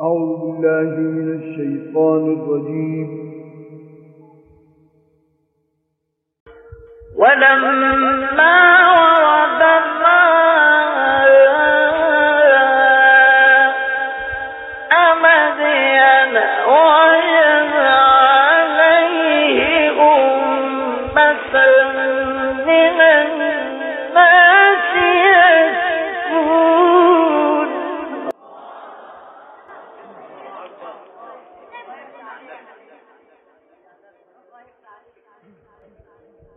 أعوذ بالله من الشيطان الرجيم. ولما ورد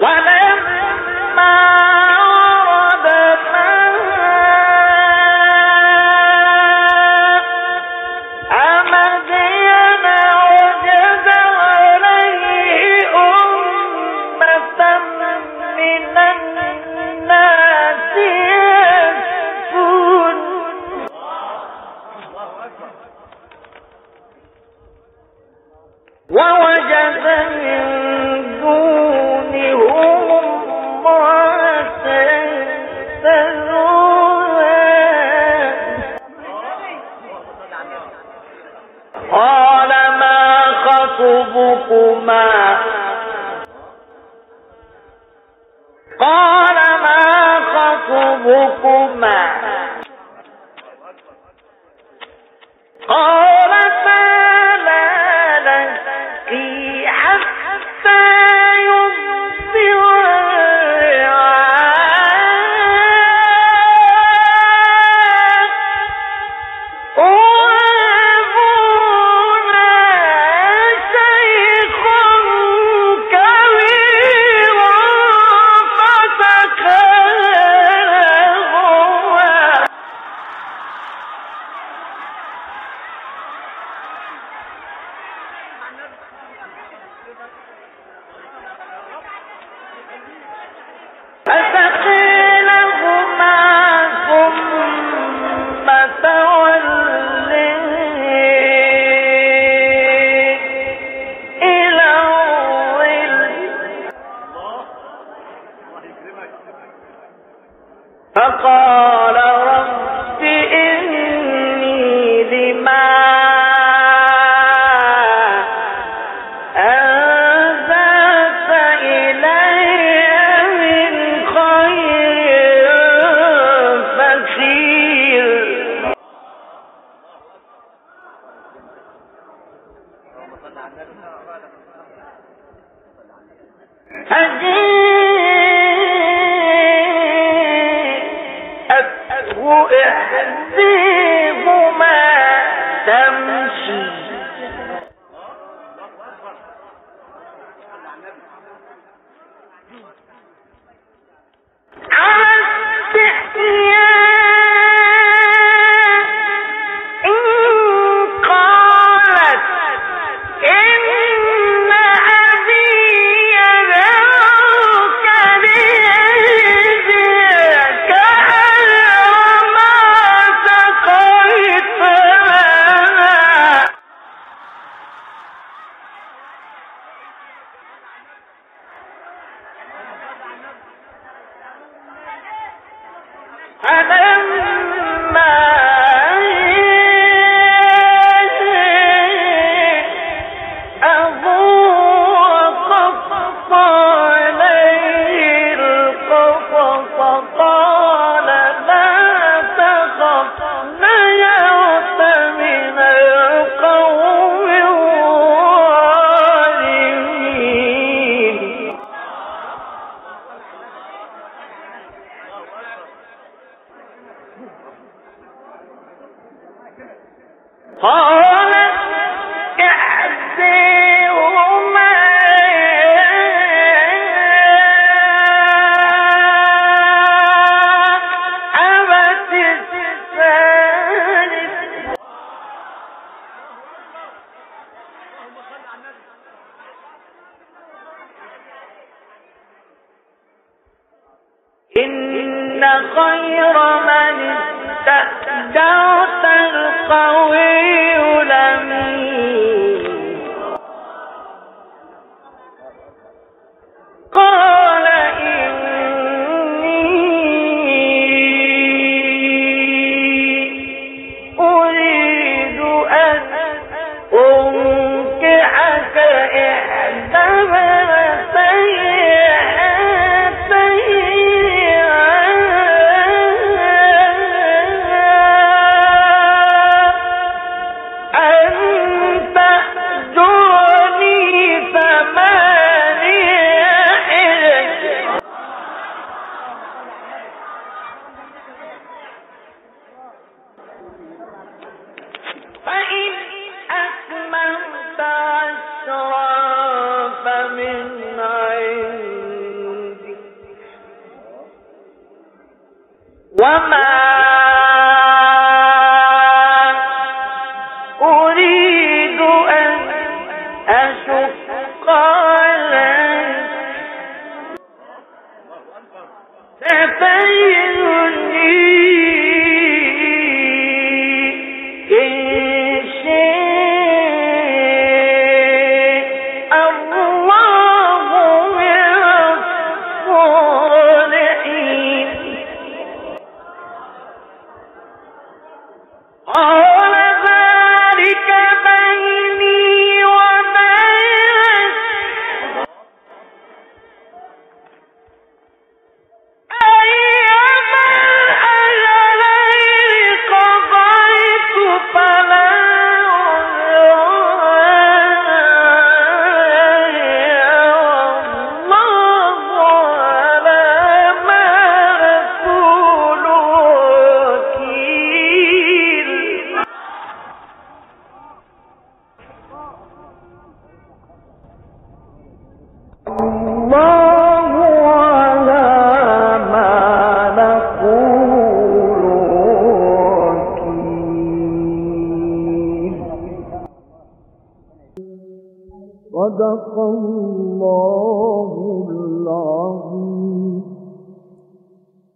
وهذا يخطبكما قال ما خطبكما؟ Thank you. تهدي ما تمشي. إن خير من استأجرت القوي